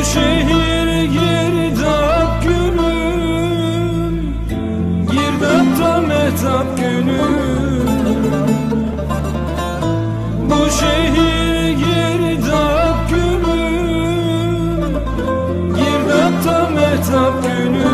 bu şehir girdap günüm Girdapta metap günüm Bu şehir girdap günüm Girdapta metap günüm